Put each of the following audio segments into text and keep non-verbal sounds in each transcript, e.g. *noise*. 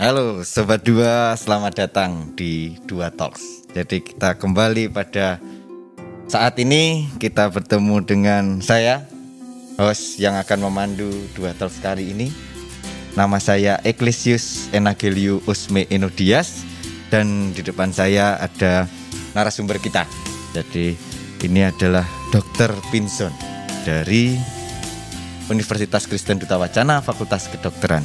Halo Sobat Dua, selamat datang di Dua Talks. Jadi kita kembali pada saat ini kita bertemu dengan saya, host yang akan memandu Dua Talks kali ini. Nama saya Ecclesius Enageliu Usme Enodias dan di depan saya ada narasumber kita. Jadi ini adalah Dr. Pinson dari Universitas Kristen Duta Wacana Fakultas Kedokteran.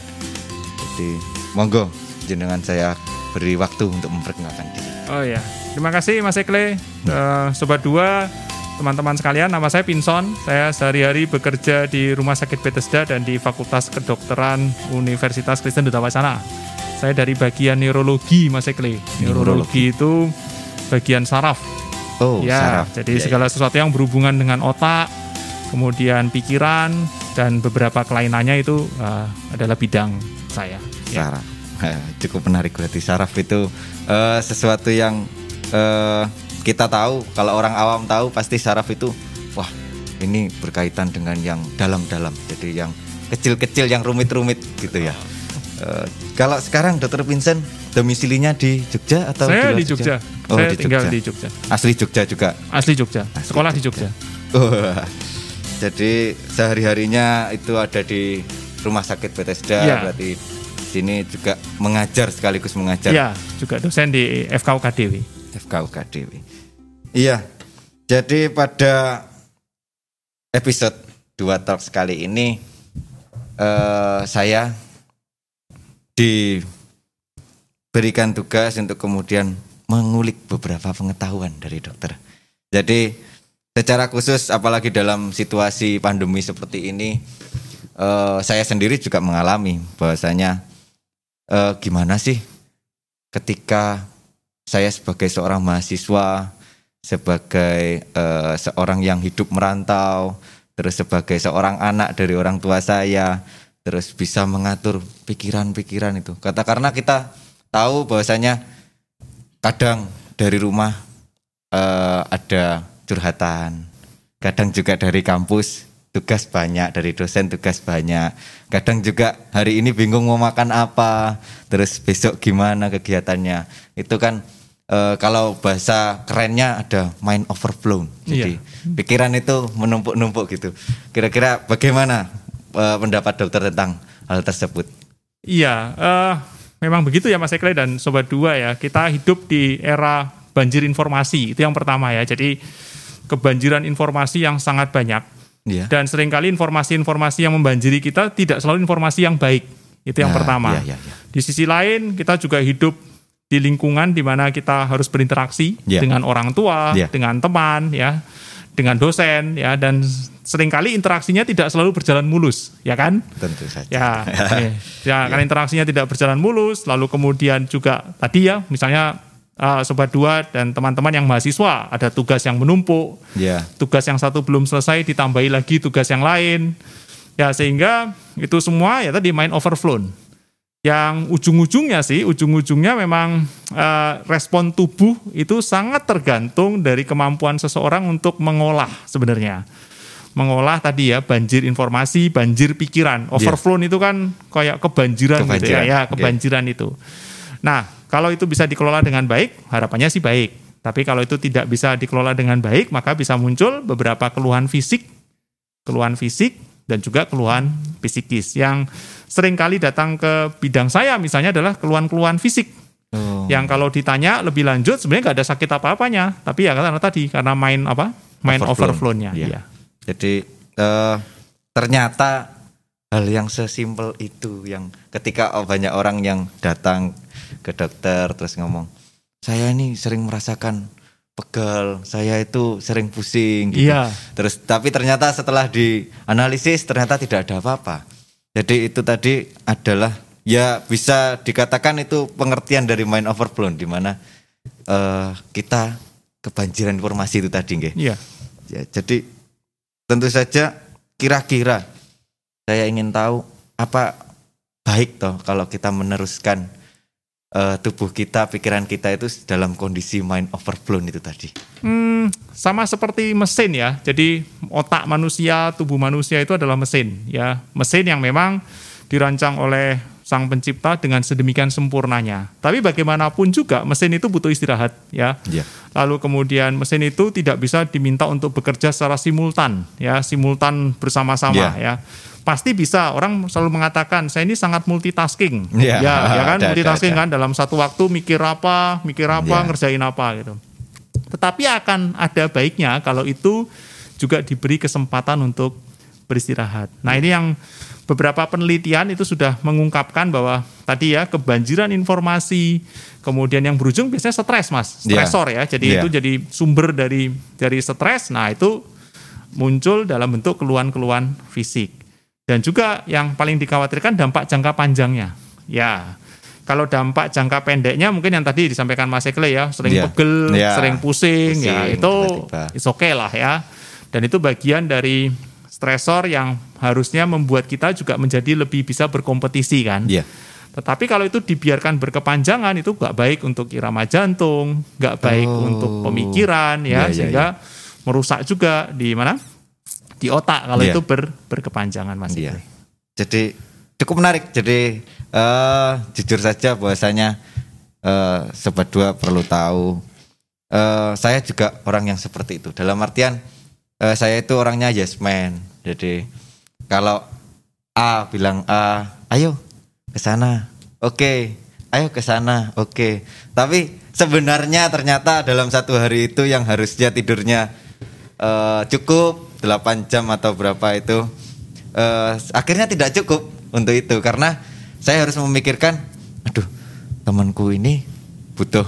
Jadi Monggo jenengan saya beri waktu untuk memperkenalkan diri. Oh ya, terima kasih Mas Ekle, uh, Sobat Dua, teman-teman sekalian. Nama saya Pinson. Saya sehari-hari bekerja di Rumah Sakit Bethesda dan di Fakultas Kedokteran Universitas Kristen Duta Wacana. Saya dari bagian neurologi, Mas Ekle. Neurologi, itu bagian saraf. Oh, ya, saraf. jadi Ya, segala sesuatu yang berhubungan dengan otak, kemudian pikiran dan beberapa kelainannya itu uh, adalah bidang saya. Ya. saraf. *laughs* Cukup menarik berarti saraf itu eh, sesuatu yang eh, kita tahu kalau orang awam tahu pasti saraf itu wah ini berkaitan dengan yang dalam-dalam jadi yang kecil-kecil yang rumit-rumit gitu ya. Eh, kalau sekarang Dokter Vincent domisilinya di Jogja atau Saya di Jogja. Oh, saya di tinggal Jogja. di Jogja. Asli Jogja juga. Asli Jogja. Asli Sekolah di Jogja. Jogja. Wah, *laughs* Jadi sehari-harinya itu ada di rumah sakit Bethesda Iya. berarti sini juga mengajar sekaligus mengajar Iya, juga dosen di FKUKDW. FKUKDW. Iya. Jadi pada episode 2 Talks kali ini eh, saya diberikan tugas untuk kemudian mengulik beberapa pengetahuan dari dokter. Jadi secara khusus apalagi dalam situasi pandemi seperti ini eh, saya sendiri juga mengalami bahwasanya eh, gimana sih ketika saya sebagai seorang mahasiswa, sebagai eh, seorang yang hidup merantau, terus sebagai seorang anak dari orang tua saya, terus bisa mengatur pikiran-pikiran itu. Kata karena kita tahu bahwasanya kadang dari rumah eh, ada curhatan, kadang juga dari kampus tugas banyak dari dosen tugas banyak kadang juga hari ini bingung mau makan apa terus besok gimana kegiatannya itu kan eh, kalau bahasa kerennya ada mind overflow jadi pikiran itu menumpuk-numpuk gitu kira-kira bagaimana eh, pendapat dokter tentang hal tersebut Iya, eh, memang begitu ya Mas Ekle dan Sobat Dua ya. Kita hidup di era banjir informasi, itu yang pertama ya. Jadi kebanjiran informasi yang sangat banyak. Iya. Dan sering kali informasi-informasi yang membanjiri kita tidak selalu informasi yang baik. Itu yang Nah, pertama. iya, iya, iya. Di sisi lain, kita juga hidup di lingkungan di mana kita harus berinteraksi Iya. dengan orang tua, Iya. dengan teman, ya, dengan dosen, ya, dan sering kali interaksinya tidak selalu berjalan mulus, ya kan? tentu saja Ya, *laughs* eh, ya karena interaksinya tidak berjalan mulus, lalu kemudian juga tadi ya, misalnya eh, sobat dua dan teman-teman yang mahasiswa ada tugas yang menumpuk, ya tugas yang satu belum selesai ditambahi lagi tugas yang lain, ya sehingga itu semua ya tadi main overflow. Yang ujung-ujungnya sih, ujung-ujungnya memang eh, respon tubuh itu sangat tergantung dari kemampuan seseorang untuk mengolah sebenarnya mengolah tadi ya banjir informasi, banjir pikiran. Overflow itu kan kayak kebanjiran, gitu ya, Kebanjiran, ya kebanjiran itu. Nah, kalau itu bisa dikelola dengan baik, harapannya sih baik. Tapi kalau itu tidak bisa dikelola dengan baik, maka bisa muncul beberapa keluhan fisik, keluhan fisik dan juga keluhan psikis yang sering kali datang ke bidang saya misalnya adalah keluhan-keluhan fisik Oh, yang kalau ditanya lebih lanjut sebenarnya nggak ada sakit apa-apanya tapi ya karena tadi karena main apa main Overflow. overflow-nya Iya. iya. Jadi eh, ternyata hal yang sesimpel itu yang ketika banyak orang yang datang ke dokter terus ngomong, saya ini sering merasakan pegal, saya itu sering pusing gitu. Iya. Terus tapi ternyata setelah dianalisis ternyata tidak ada apa-apa. Jadi itu tadi adalah ya bisa dikatakan itu pengertian dari mind overflow di mana eh, kita kebanjiran informasi itu tadi nggih. Iya. Ya, jadi tentu saja kira-kira saya ingin tahu apa baik toh kalau kita meneruskan eh, tubuh kita, pikiran kita itu dalam kondisi mind overflow itu tadi. Hmm, sama seperti mesin ya. Jadi otak manusia, tubuh manusia itu adalah mesin ya. Mesin yang memang dirancang oleh sang pencipta dengan sedemikian sempurnanya. Tapi bagaimanapun juga mesin itu butuh istirahat ya. Ya. Lalu kemudian mesin itu tidak bisa diminta untuk bekerja secara simultan ya, simultan bersama-sama Ya. ya. Pasti bisa. Orang selalu mengatakan saya ini sangat multitasking. Ya, ya, ya kan *laughs* ada, multitasking ada. kan dalam satu waktu mikir apa, mikir apa, Ya. ngerjain apa gitu. Tetapi akan ada baiknya kalau itu juga diberi kesempatan untuk beristirahat. Nah ini yang beberapa penelitian itu sudah mengungkapkan bahwa tadi ya kebanjiran informasi, kemudian yang berujung biasanya stres mas, Iya. stresor ya. Jadi Iya. itu jadi sumber dari dari stres. Nah itu muncul dalam bentuk keluhan-keluhan fisik. Dan juga yang paling dikhawatirkan dampak jangka panjangnya. Ya, kalau dampak jangka pendeknya mungkin yang tadi disampaikan Mas Ekle ya, sering Iya. pegel, Iya. sering pusing, ya Pusing, itu tiba-tiba. it's okay lah ya. Dan itu bagian dari stresor yang harusnya membuat kita juga menjadi lebih bisa berkompetisi kan. Iya. Tetapi kalau itu dibiarkan berkepanjangan itu nggak baik untuk irama jantung, nggak baik Oh. untuk pemikiran ya, Iya, iya, sehingga merusak juga di mana? Di otak kalau Iya. itu ber, berkepanjangan Mas. Ikle. Jadi cukup menarik. Jadi eh jujur saja bahwasanya eh sobat dua perlu tahu eh saya juga orang yang seperti itu. Dalam artian eh saya itu orangnya yes man. Jadi kalau A bilang A, ayo ke sana. Oke. Ayo ke sana. Oke. Tapi sebenarnya ternyata dalam satu hari itu yang harusnya tidurnya eh, cukup 8 jam atau berapa itu eh, akhirnya tidak cukup untuk itu. Karena saya harus memikirkan aduh temanku ini butuh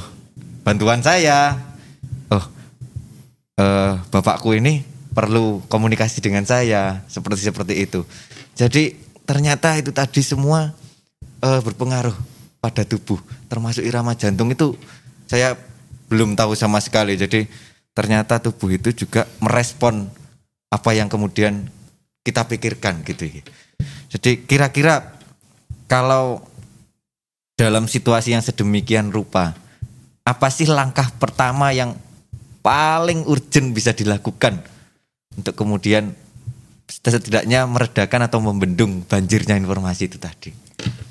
bantuan saya. Oh eh, bapakku ini perlu komunikasi dengan saya seperti seperti itu. Jadi ternyata itu tadi semua eh, berpengaruh pada tubuh termasuk irama jantung itu saya belum tahu sama sekali. Jadi ternyata tubuh itu juga merespon apa yang kemudian kita pikirkan gitu jadi kira-kira kalau dalam situasi yang sedemikian rupa apa sih langkah pertama yang paling urgent bisa dilakukan untuk kemudian setidaknya meredakan atau membendung banjirnya informasi itu tadi?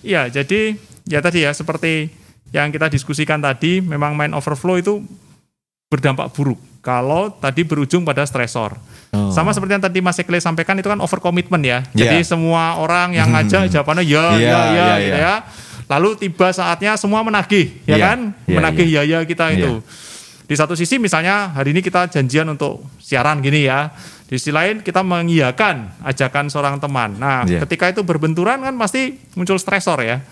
Iya, jadi ya tadi ya seperti yang kita diskusikan tadi, memang mind overflow itu berdampak buruk kalau tadi berujung pada stresor. Oh. Sama seperti yang tadi Mas Ekle sampaikan itu kan over commitment ya. Jadi Iya. semua orang yang ngajak jawabannya ya, Iya, ya, ya, iya, gitu iya. ya. Lalu tiba saatnya semua menagih, ya Iya, kan? iya, menagih iya. ya, ya kita itu. Di satu sisi misalnya hari ini kita janjian untuk siaran gini ya. Di sisi lain kita mengiyakan ajakan seorang teman. Nah, Iya. ketika itu berbenturan kan pasti muncul stresor ya.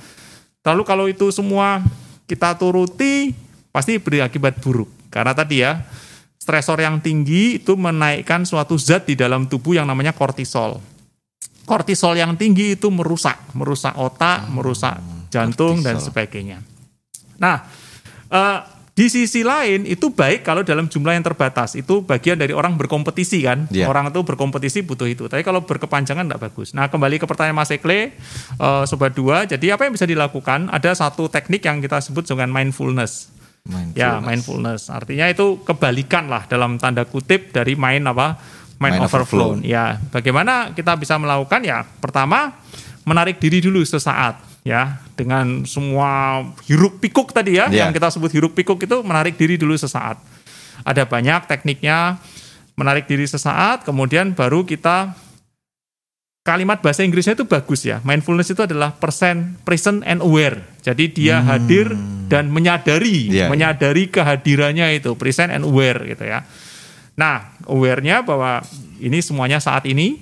Lalu kalau itu semua kita turuti pasti berakibat buruk. Karena tadi ya, stresor yang tinggi itu menaikkan suatu zat di dalam tubuh yang namanya kortisol. Kortisol yang tinggi itu merusak, merusak otak, merusak jantung dan kortisol. sebagainya. Nah, eh, di sisi lain itu baik kalau dalam jumlah yang terbatas. Itu bagian dari orang berkompetisi kan. Iya. Orang itu berkompetisi butuh itu. Tapi kalau berkepanjangan tidak bagus. Nah kembali ke pertanyaan Mas Ekle, eh, Sobat Dua. Jadi apa yang bisa dilakukan? Ada satu teknik yang kita sebut dengan mindfulness. Ya, mindfulness. Artinya itu kebalikan lah dalam tanda kutip dari mind apa? Mind, Mind overflow. overflow. Ya, bagaimana kita bisa melakukan? Ya, pertama menarik diri dulu sesaat ya dengan semua hiruk pikuk tadi ya Ya. yang kita sebut hiruk pikuk itu menarik diri dulu sesaat. Ada banyak tekniknya menarik diri sesaat kemudian baru kita kalimat bahasa Inggrisnya itu bagus ya. Mindfulness itu adalah persen present and aware. Jadi dia hadir dan menyadari, iya. menyadari kehadirannya itu present and aware gitu ya. Nah, aware-nya bahwa ini semuanya saat ini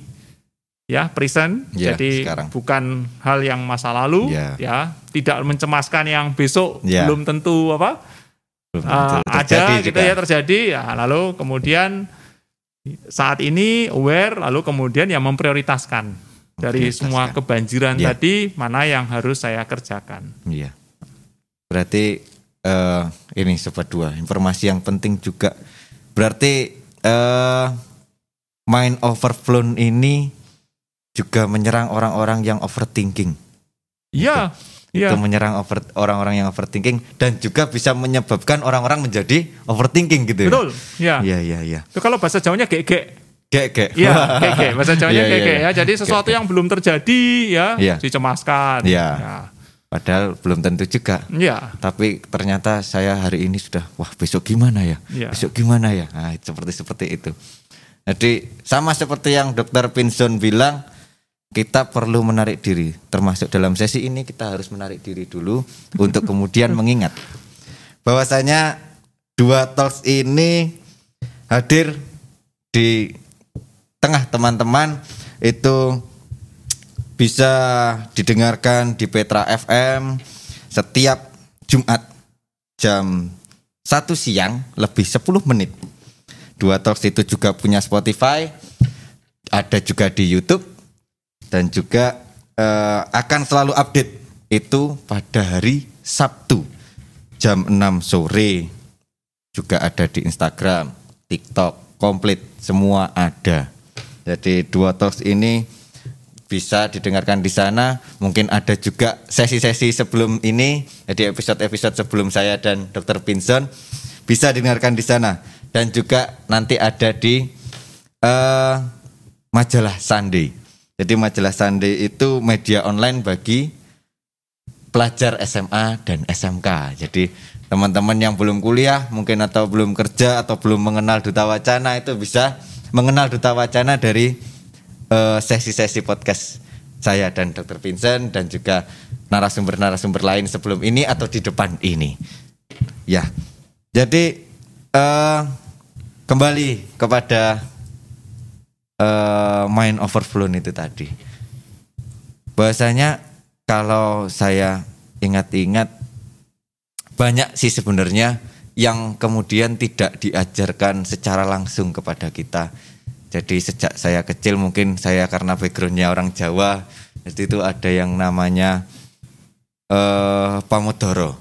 ya present. Iya, jadi sekarang. bukan hal yang masa lalu Iya. ya, tidak mencemaskan yang besok Iya. belum tentu apa Belum uh, tentu ada terjadi gitu juga. ya terjadi ya lalu kemudian saat ini aware lalu kemudian ya memprioritaskan dari semua kebanjiran Ya. tadi mana yang harus saya kerjakan. Iya. Berarti eh ini sobat dua informasi yang penting juga. Berarti eh mind overflow ini juga menyerang orang-orang yang overthinking. Iya, iya. Itu menyerang over- orang-orang yang overthinking dan juga bisa menyebabkan orang-orang menjadi overthinking gitu. ya? Betul. Ya. Iya iya iya. Itu kalau bahasa Jawanya gek-gek. Gek. Iya, *laughs* gek-gek. Bahasa Jawanya Iya, iya, gek-gek iya. ya. Jadi sesuatu yang belum terjadi ya Iya. dicemaskan. Iya. Ya. Padahal belum tentu juga. Ya, Tapi ternyata saya hari ini sudah wah besok gimana ya? Iya. Besok gimana ya? Nah, seperti seperti itu. Jadi sama seperti yang Dokter Pinson bilang, kita perlu menarik diri. Termasuk dalam sesi ini kita harus menarik diri dulu untuk kemudian *laughs* mengingat bahwasanya dua talks ini hadir di tengah teman-teman itu bisa didengarkan di Petra FM setiap Jumat jam 1 siang lebih 10 menit. Dua Talks itu juga punya Spotify, ada juga di YouTube dan juga eh, akan selalu update itu pada hari Sabtu jam 6 sore. Juga ada di Instagram, TikTok, komplit semua ada. Jadi dua Talks ini bisa didengarkan di sana. Mungkin ada juga sesi-sesi sebelum ini, jadi episode-episode sebelum saya dan Dr. Pinson bisa didengarkan di sana. Dan juga nanti ada di eh, majalah Sunday. Jadi majalah Sunday itu media online bagi pelajar SMA dan SMK. Jadi teman-teman yang belum kuliah mungkin atau belum kerja atau belum mengenal Duta Wacana itu bisa mengenal Duta Wacana dari eh, sesi-sesi podcast saya dan Dr. Vincent dan juga narasumber-narasumber lain sebelum ini atau di depan ini. Ya, jadi eh, kembali kepada eh, mind overflow itu tadi. Bahwasanya kalau saya ingat-ingat banyak sih sebenarnya yang kemudian tidak diajarkan secara langsung kepada kita. Jadi sejak saya kecil mungkin saya karena backgroundnya orang Jawa, jadi itu ada yang namanya eh pamodoro.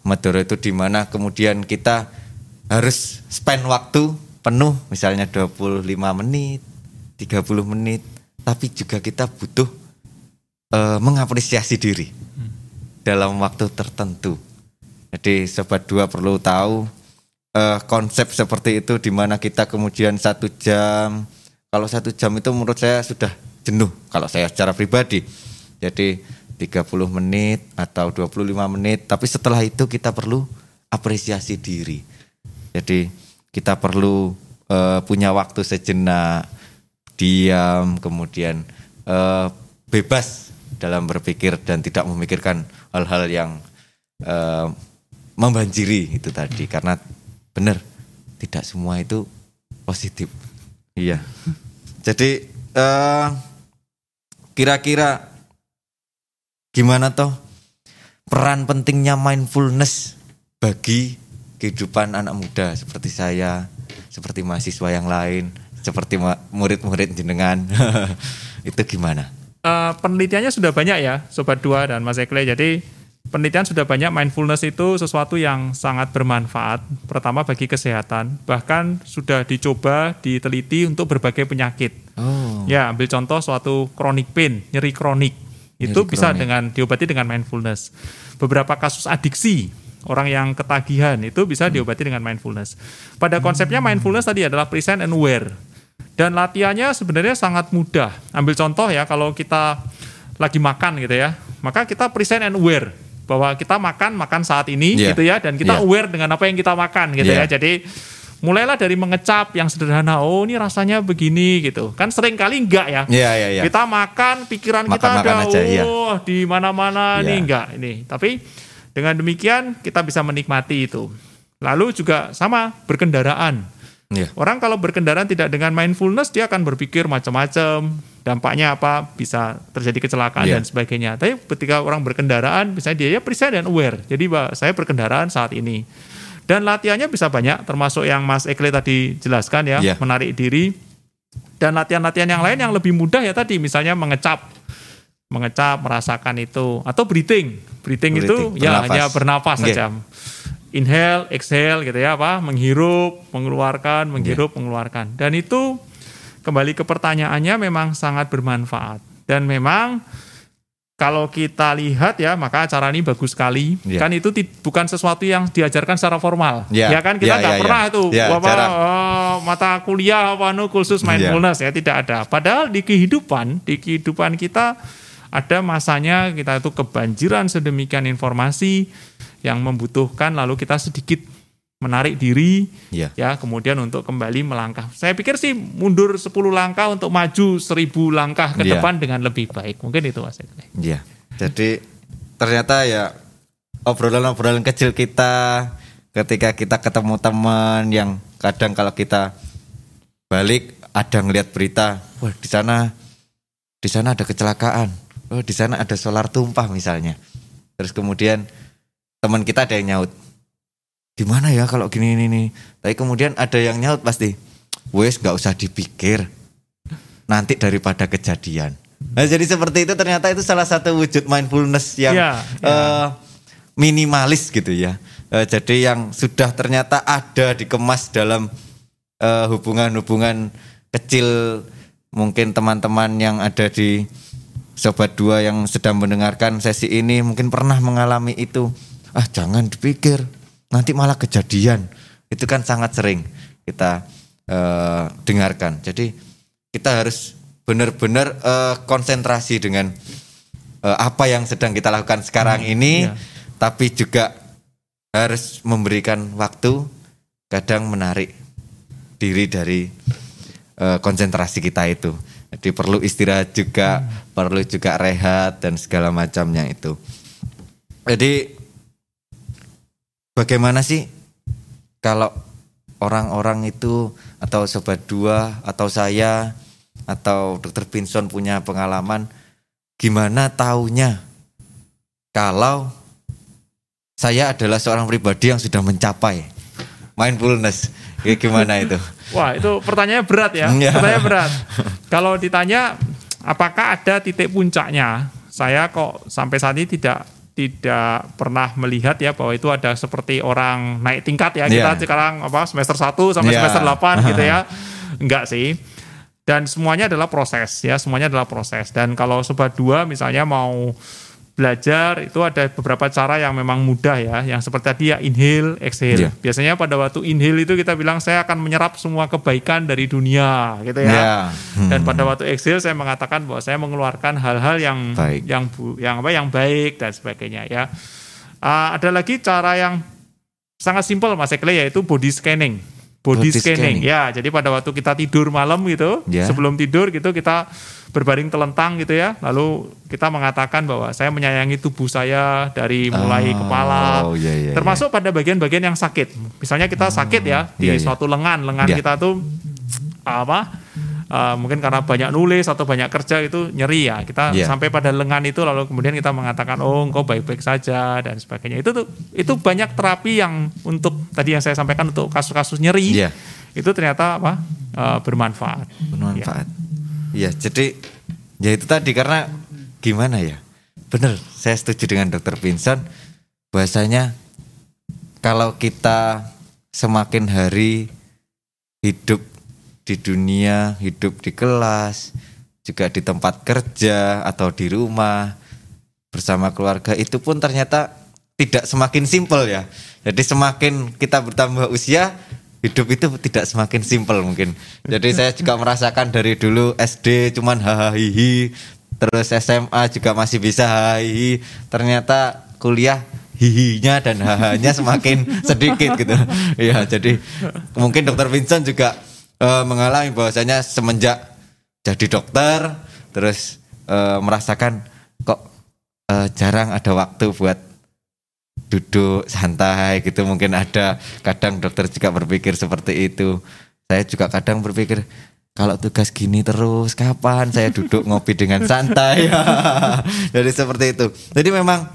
Pamodoro itu di mana kemudian kita harus spend waktu penuh, misalnya 25 menit, 30 menit, tapi juga kita butuh eh, mengapresiasi diri dalam waktu tertentu. Jadi sobat dua perlu tahu eh, konsep seperti itu di mana kita kemudian satu jam. Kalau satu jam itu menurut saya sudah jenuh kalau saya secara pribadi. Jadi 30 menit atau 25 menit, tapi setelah itu kita perlu apresiasi diri. Jadi kita perlu eh, punya waktu sejenak, diam, kemudian eh, bebas dalam berpikir dan tidak memikirkan hal-hal yang eh, membanjiri itu tadi karena benar tidak semua itu positif. Iya. Jadi eh, kira-kira gimana toh peran pentingnya mindfulness bagi kehidupan anak muda? Seperti saya seperti mahasiswa yang lain seperti murid-murid jenengan. *laughs* Itu gimana? Eh, penelitiannya sudah banyak ya, Sobat Dua dan Mas Ekle. Jadi penelitian sudah banyak mindfulness itu sesuatu yang sangat bermanfaat. Pertama bagi kesehatan, bahkan sudah dicoba diteliti untuk berbagai penyakit. oh Ya, ambil contoh suatu chronic pain, nyeri kronik. Itu Nyeri bisa kronik. dengan diobati dengan mindfulness. Beberapa kasus adiksi, orang yang ketagihan itu bisa diobati dengan mindfulness. Pada konsepnya mindfulness tadi adalah present and aware. Dan latihannya sebenarnya sangat mudah. Ambil contoh ya, kalau kita lagi makan gitu ya, maka kita present and aware bahwa kita makan makan saat ini Iya. gitu ya, dan kita Iya. aware dengan apa yang kita makan gitu Iya. ya. Jadi mulailah dari mengecap yang sederhana. Oh ini rasanya begini gitu. Kan sering kali enggak ya. Iya, iya, iya. Kita makan, pikiran kita Makan-makan ada, aja, iya. oh di mana-mana Iya. nih enggak ini. Tapi dengan demikian kita bisa menikmati itu. Lalu juga sama berkendaraan. Iya. Orang kalau berkendaraan tidak dengan mindfulness dia akan berpikir macam-macam. Dampaknya apa? Bisa terjadi kecelakaan Iya. dan sebagainya. Tapi ketika orang berkendaraan, misalnya dia ya present dan aware. Jadi saya berkendaraan saat ini. Dan latihannya bisa banyak, termasuk yang Mas Ekle tadi jelaskan ya, Iya. menarik diri. Dan latihan-latihan yang lain yang lebih mudah ya tadi, misalnya mengecap, mengecap, merasakan itu, atau breathing. Breathing, itu Breathing, ya bernafas. hanya bernapas Nggih. saja inhale, exhale gitu ya apa, menghirup, mengeluarkan, menghirup, mengeluarkan. Dan itu kembali ke pertanyaannya memang sangat bermanfaat. Dan memang kalau kita lihat ya, maka acara ini bagus sekali. Iya. Kan itu bukan sesuatu yang diajarkan secara formal. Iya. Ya kan kita Iya, nggak iya, pernah iya. itu Iya, apa eh, mata kuliah apa anu khusus Iya. mindfulness ya tidak ada. Padahal di kehidupan, di kehidupan kita ada masanya kita itu kebanjiran sedemikian informasi yang membutuhkan lalu kita sedikit menarik diri Ya. ya kemudian untuk kembali melangkah. Saya pikir sih mundur 10 langkah untuk maju 1000 langkah ke Iya. depan dengan lebih baik. Mungkin itu Mas. Iya. Jadi ternyata ya obrolan-obrolan kecil kita ketika kita ketemu teman yang kadang kalau kita balik ada ngelihat berita, wah di sana di sana ada kecelakaan, oh di sana ada solar tumpah misalnya. Terus kemudian teman kita ada yang nyaut, gimana ya kalau gini ini nih. Tapi kemudian ada yang nyaut pasti, wes nggak usah dipikir, nanti daripada kejadian. Nah jadi seperti itu ternyata itu salah satu wujud mindfulness yang Iya, iya. eh, minimalis gitu ya. Eh, jadi yang sudah ternyata ada dikemas dalam eh, hubungan-hubungan kecil mungkin teman-teman yang ada di sobat dua yang sedang mendengarkan sesi ini mungkin pernah mengalami itu. Ah jangan dipikir nanti malah kejadian. Itu kan sangat sering kita eh, dengarkan. Jadi kita harus benar-benar eh, konsentrasi dengan eh, apa yang sedang kita lakukan sekarang ini, iya. tapi juga harus memberikan waktu, kadang menarik diri dari eh, konsentrasi kita itu. Jadi perlu istirahat juga, perlu juga rehat dan segala macamnya itu. Jadi bagaimana sih kalau orang-orang itu atau sobat dua atau saya atau dokter Pinson punya pengalaman gimana taunya kalau saya adalah seorang pribadi yang sudah mencapai mindfulness Ya, gimana itu *laughs* Wah, itu pertanyaannya berat ya. Iya. Pertanyaannya berat. *laughs* Kalau ditanya apakah ada titik puncaknya? Saya kok sampai saat ini tidak tidak pernah melihat ya bahwa itu ada seperti orang naik tingkat ya. Kita Iya. sekarang apa semester 1 sampai Iya. semester 8 gitu ya. Enggak sih. Dan semuanya adalah proses ya, semuanya adalah proses. Dan kalau sobat dua misalnya mau belajar itu ada beberapa cara yang memang mudah ya, yang seperti tadi ya inhale, exhale. Iya. Biasanya pada waktu inhale itu kita bilang saya akan menyerap semua kebaikan dari dunia gitu ya. Ya. Hmm. Dan pada waktu exhale saya mengatakan bahwa saya mengeluarkan hal-hal yang Baik. yang bu, yang apa yang baik dan sebagainya ya. Ah, ada lagi cara yang sangat simpel Mas Ekle yaitu body scanning. Body, Body scanning. scanning. Ya, jadi pada waktu kita tidur malam gitu, Ya. sebelum tidur gitu kita berbaring telentang gitu ya. Lalu kita mengatakan bahwa saya menyayangi tubuh saya dari mulai Oh, kepala iya, iya, termasuk pada bagian-bagian yang sakit. Misalnya kita sakit ya di iya, iya. suatu lengan, lengan Iya. kita tuh apa? Eh, mungkin karena banyak nulis atau banyak kerja itu nyeri ya. Kita Iya. sampai pada lengan itu lalu kemudian kita mengatakan oh engkau baik-baik saja dan sebagainya. Itu tuh itu banyak terapi yang untuk tadi yang saya sampaikan untuk kasus-kasus nyeri. Iya. Itu ternyata apa? eh, bermanfaat. bermanfaat. Iya, jadi ya itu tadi karena gimana ya? Bener, saya setuju dengan dokter Vincent bahasanya kalau kita semakin hari hidup di dunia, hidup di kelas, juga di tempat kerja atau di rumah bersama keluarga itu pun ternyata tidak semakin simpel ya. Jadi semakin kita bertambah usia, hidup itu tidak semakin simpel mungkin. Jadi saya juga merasakan dari dulu SD cuman hahaha terus SMA juga masih bisa hahaha ternyata kuliah hihinya dan hahanya semakin *laughs* sedikit gitu. Ya, jadi mungkin dokter Vincent juga eh, mengalami bahwasanya semenjak jadi dokter terus eh, merasakan kok eh, jarang ada waktu buat duduk santai gitu. Mungkin ada kadang dokter juga berpikir seperti itu. Saya juga kadang berpikir kalau tugas gini terus kapan saya duduk ngopi dengan santai? *laughs* Jadi seperti itu. Jadi memang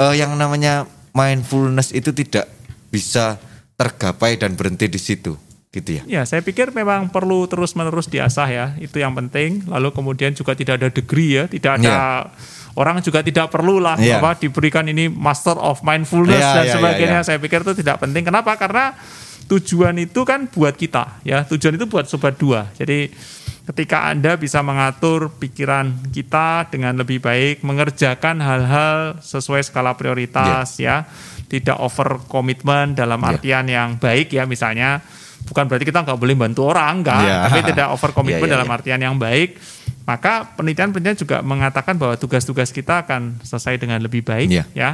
eh, yang namanya mindfulness itu tidak bisa tergapai dan berhenti di situ gitu ya Ya, saya pikir memang perlu terus-menerus diasah ya. Itu yang penting. Lalu kemudian juga tidak ada degree ya, tidak ada orang juga tidak perlu lah Iya. apa diberikan ini master of mindfulness Iya, dan iya, sebagainya. iya, iya. Saya pikir itu tidak penting. Kenapa? Karena tujuan itu kan buat kita ya. Tujuan itu buat sobat dua. Jadi ketika Anda bisa mengatur pikiran kita dengan lebih baik, mengerjakan hal-hal sesuai skala prioritas ya, tidak over komitmen dalam Iya. artian yang baik ya misalnya bukan berarti kita nggak boleh bantu orang enggak Iya. tapi tidak over komitmen *laughs* Iya, iya, dalam iya. artian yang baik Maka penelitian-penelitian juga mengatakan bahwa tugas-tugas kita akan selesai dengan lebih baik Iya. ya.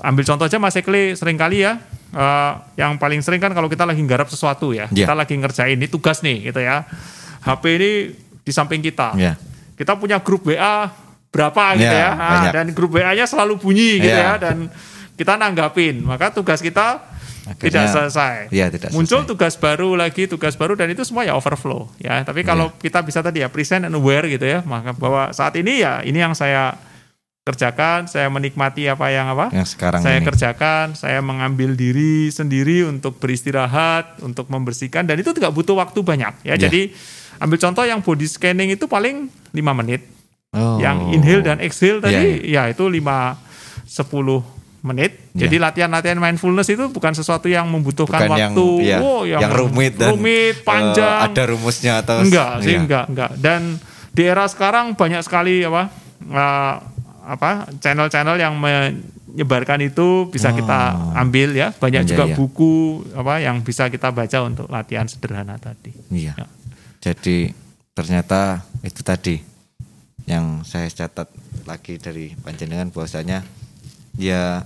Ambil contoh aja Mas Ekle sering kali ya eh, yang paling sering kan kalau kita lagi nggarap sesuatu ya, Iya. kita lagi ngerjain ini tugas nih gitu ya. HP ini di samping kita. Iya. Kita punya grup WA berapa gitu Iya, ya. Nah, banyak. dan grup WA-nya selalu bunyi gitu Iya. ya dan kita nanggapin. Maka tugas kita Akhirnya- tidak selesai. Iya, tidak Muncul selesai. tugas baru lagi, tugas baru dan itu semua ya overflow ya. Tapi kalau Iya. kita bisa tadi ya present and aware gitu ya, maka bahwa saat ini ya ini yang saya kerjakan, saya menikmati apa yang apa Yang sekarang saya ini. kerjakan, saya mengambil diri sendiri untuk beristirahat, untuk membersihkan dan itu tidak butuh waktu banyak ya. Iya. Jadi ambil contoh yang body scanning itu paling 5 menit. Oh. Yang inhale dan exhale tadi Iya, ya itu 5 10 menit. Iya. Jadi latihan-latihan mindfulness itu bukan sesuatu yang membutuhkan Bukan yang, waktu iya, oh, yang rumit dan rumit, eh, panjang. ada rumusnya atau enggak sih iya. enggak enggak dan di era sekarang banyak sekali apa eh, apa channel-channel yang menyebarkan itu bisa Oh. kita ambil ya banyak Iya, juga iya. buku apa yang bisa kita baca untuk latihan sederhana tadi Iya. Ya. Jadi ternyata itu tadi yang saya catat lagi dari panjenengan bahwasanya ya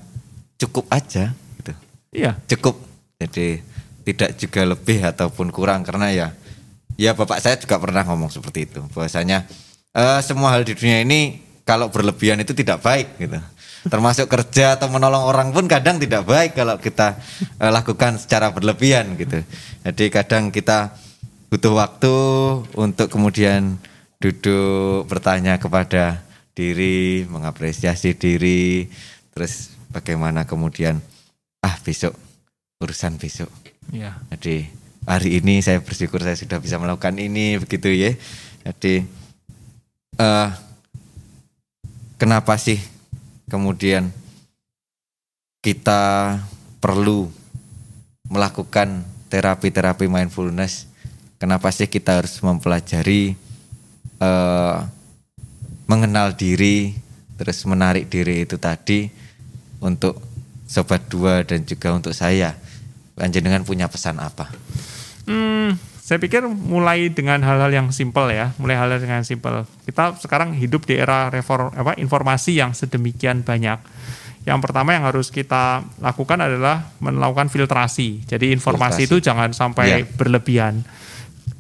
cukup aja gitu. iya Cukup. Jadi tidak juga lebih ataupun kurang karena ya ya bapak saya juga pernah ngomong seperti itu bahwasanya eh, semua hal di dunia ini kalau berlebihan itu tidak baik gitu. Termasuk kerja atau menolong orang pun kadang tidak baik kalau kita eh, lakukan secara berlebihan gitu. Jadi kadang kita butuh waktu untuk kemudian duduk bertanya kepada diri, mengapresiasi diri, terus bagaimana kemudian ah besok urusan besok. iya Jadi hari ini saya bersyukur saya sudah bisa melakukan ini begitu ya. Jadi eh kenapa sih kemudian kita perlu melakukan terapi-terapi mindfulness? Kenapa sih kita harus mempelajari eh mengenal diri, terus menarik diri itu tadi untuk sobat dua dan juga untuk saya. Panjenengan punya pesan apa? Hmm, saya pikir mulai dengan hal-hal yang simpel ya, mulai hal-hal dengan simpel. Kita sekarang hidup di era reform, apa, informasi yang sedemikian banyak. Yang pertama yang harus kita lakukan adalah melakukan filtrasi. Jadi informasi Filtrasi. itu jangan sampai Ya. berlebihan.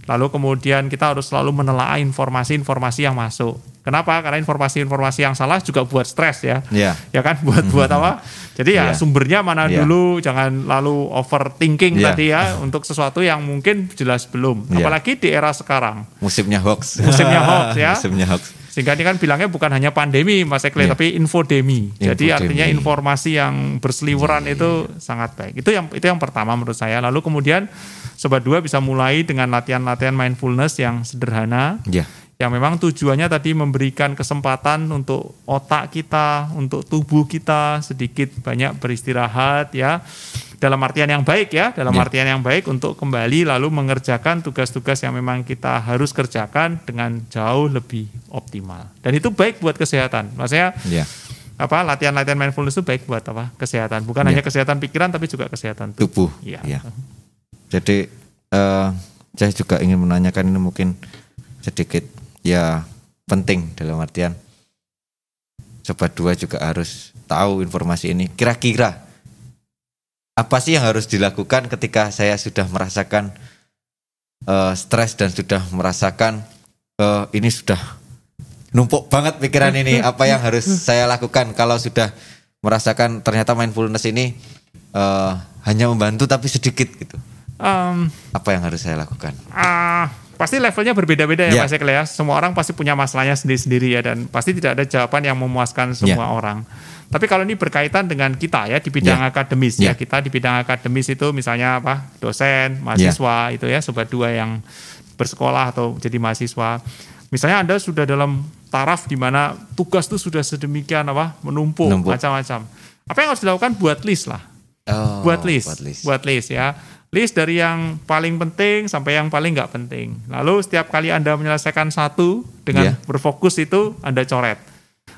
Lalu kemudian kita harus selalu menelaah informasi-informasi yang masuk. Kenapa? Karena informasi-informasi yang salah juga buat stres ya Ya. ya kan buat buat apa jadi ya Iya. sumbernya mana Iya. dulu jangan lalu overthinking Iya. tadi ya *laughs* untuk sesuatu yang mungkin jelas belum Iya. apalagi di era sekarang Musimnya hoax. Musimnya hoax, *laughs* ya. Musimnya hoax. sehingga ini kan bilangnya bukan hanya pandemi Mas Ekle Iya. tapi infodemi jadi Infodemi. artinya informasi yang berseliweran Iya. itu sangat baik itu yang itu yang pertama menurut saya lalu kemudian sobat dua bisa mulai dengan latihan-latihan mindfulness yang sederhana Ya. Yang memang tujuannya tadi memberikan kesempatan untuk otak kita, untuk tubuh kita sedikit banyak beristirahat ya. Dalam artian yang baik ya, dalam Ya. artian yang baik untuk kembali lalu mengerjakan tugas-tugas yang memang kita harus kerjakan dengan jauh lebih optimal. Dan itu baik buat kesehatan. Maksudnya Ya. apa latihan-latihan mindfulness itu baik buat apa? Kesehatan. Bukan Ya. hanya kesehatan pikiran tapi juga kesehatan tubuh. Tubuh. Iya. Ya. Jadi eh, saya juga ingin menanyakan ini mungkin sedikit ya penting dalam artian sobat dua juga harus tahu informasi ini. Kira-kira apa sih yang harus dilakukan ketika saya sudah merasakan eh, stres dan sudah merasakan eh, ini sudah numpuk banget pikiran ini. *laughs* Apa yang harus saya lakukan kalau sudah merasakan ternyata mindfulness ini eh, hanya membantu tapi sedikit gitu. Em, Apa yang harus saya lakukan? Ah, pasti levelnya berbeda-beda ya Ya. Mas Ekle ya. Semua orang pasti punya masalahnya sendiri-sendiri ya dan pasti tidak ada jawaban yang memuaskan semua orang. Tapi kalau ini berkaitan dengan kita ya di bidang Ya. akademis ya. Ya. kita di bidang akademis itu misalnya apa dosen, mahasiswa itu ya sobat dua yang bersekolah atau jadi mahasiswa. Misalnya Anda sudah dalam taraf di mana tugas itu sudah sedemikian apa menumpuk Menumpuk. macam-macam. Apa yang harus dilakukan buat list lah Oh, buat list, Buat list. buat list ya. List dari yang paling penting sampai yang paling nggak penting. Lalu setiap kali anda menyelesaikan satu dengan Iya. berfokus itu anda coret.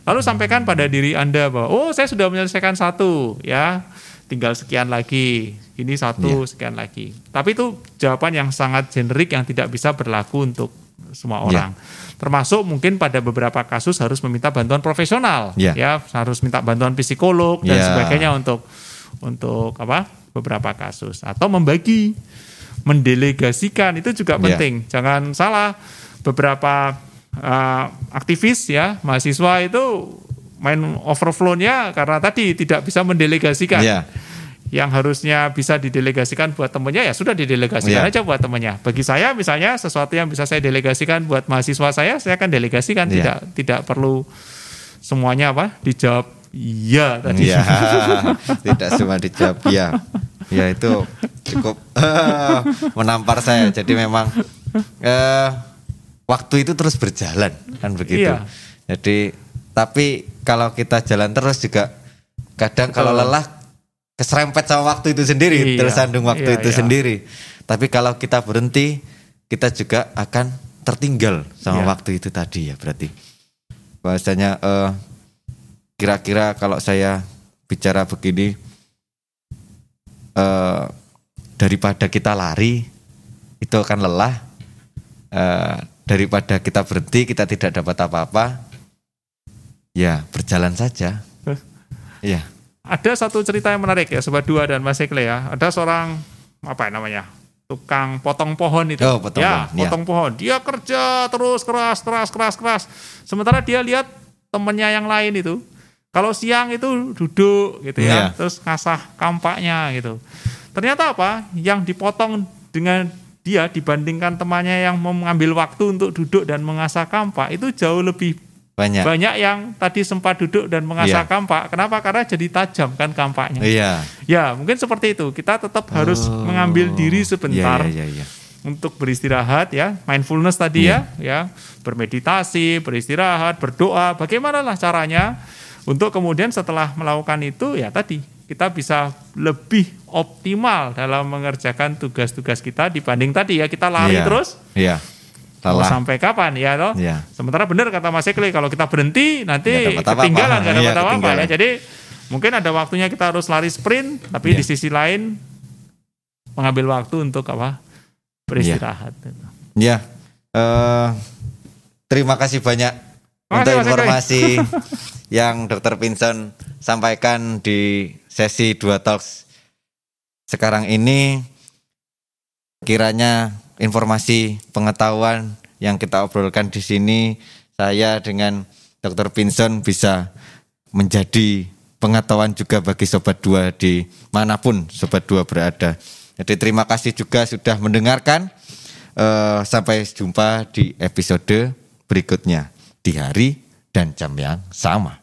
Lalu sampaikan pada diri anda bahwa oh saya sudah menyelesaikan satu ya, tinggal sekian lagi, ini satu Iya. sekian lagi. Tapi itu jawaban yang sangat generik yang tidak bisa berlaku untuk semua orang. Termasuk mungkin pada beberapa kasus harus meminta bantuan profesional, Ya. ya harus minta bantuan psikolog dan Ya. sebagainya untuk untuk apa beberapa kasus atau membagi, mendelegasikan itu juga Ya. penting. Jangan salah beberapa uh, aktivis ya mahasiswa itu main overflow-nya karena tadi tidak bisa mendelegasikan Ya. yang harusnya bisa didelegasikan buat temennya ya sudah didelegasikan Iya. aja buat temennya. Bagi saya misalnya sesuatu yang bisa saya delegasikan buat mahasiswa saya, saya akan delegasikan Iya. tidak tidak perlu semuanya apa dijawab iya tadi. Iya, tidak semua dijawab ya. Ya itu cukup eh, *laughs* menampar saya. Jadi memang eh, waktu itu terus berjalan kan begitu. Iya. Jadi tapi kalau kita jalan terus juga kadang kalau lelah keserempet sama waktu itu sendiri, Iya, tersandung waktu iya, itu iya. sendiri. Tapi kalau kita berhenti, kita juga akan tertinggal sama Iya. waktu itu tadi ya berarti. Bahasanya eh, kira-kira kalau saya bicara begini eh, daripada kita lari itu akan lelah eh, daripada kita berhenti kita tidak dapat apa-apa ya berjalan saja *laughs* ya Ada satu cerita yang menarik ya sobat dua dan Mas Ekle ya. Ada seorang apa ya namanya? tukang potong pohon itu. Oh, potong ya, pohon, ya. potong pohon. Dia kerja terus keras, keras, keras, keras. Sementara dia lihat temennya yang lain itu kalau siang itu duduk gitu ya, Iya. terus ngasah kampaknya gitu. Ternyata apa? Yang dipotong dengan dia dibandingkan temannya yang mau mengambil waktu untuk duduk dan mengasah kampak itu jauh lebih banyak banyak yang tadi sempat duduk dan mengasah Iya. kampak. Kenapa? Karena jadi tajam kan kampaknya. iya Ya, mungkin seperti itu. Kita tetap harus mengambil diri sebentar iya, iya, iya. untuk beristirahat ya, mindfulness tadi Iya. ya, ya, bermeditasi, beristirahat, berdoa. Bagaimana lah caranya untuk kemudian setelah melakukan itu ya tadi kita bisa lebih optimal dalam mengerjakan tugas-tugas kita dibanding tadi ya kita lari Iya. terus iya mau lelah sampai kapan ya toh? Iya. Sementara benar kata Mas Ekle kalau kita berhenti nanti apa-apa. ketinggalan nggak Iya, dapat apa-apa ya. Jadi mungkin ada waktunya kita harus lari sprint tapi Iya. di sisi lain mengambil waktu untuk apa? beristirahat. Ya, eh, terima kasih banyak Makasih, untuk informasi *laughs* yang Dr. Vincent sampaikan di sesi dua talks sekarang ini. Kiranya informasi pengetahuan yang kita obrolkan di sini, saya dengan Dr. Vincent bisa menjadi pengetahuan juga bagi sobat dua di mana pun sobat dua berada. Jadi terima kasih juga sudah mendengarkan. Eh, sampai jumpa di episode berikutnya di hari dan jam yang sama.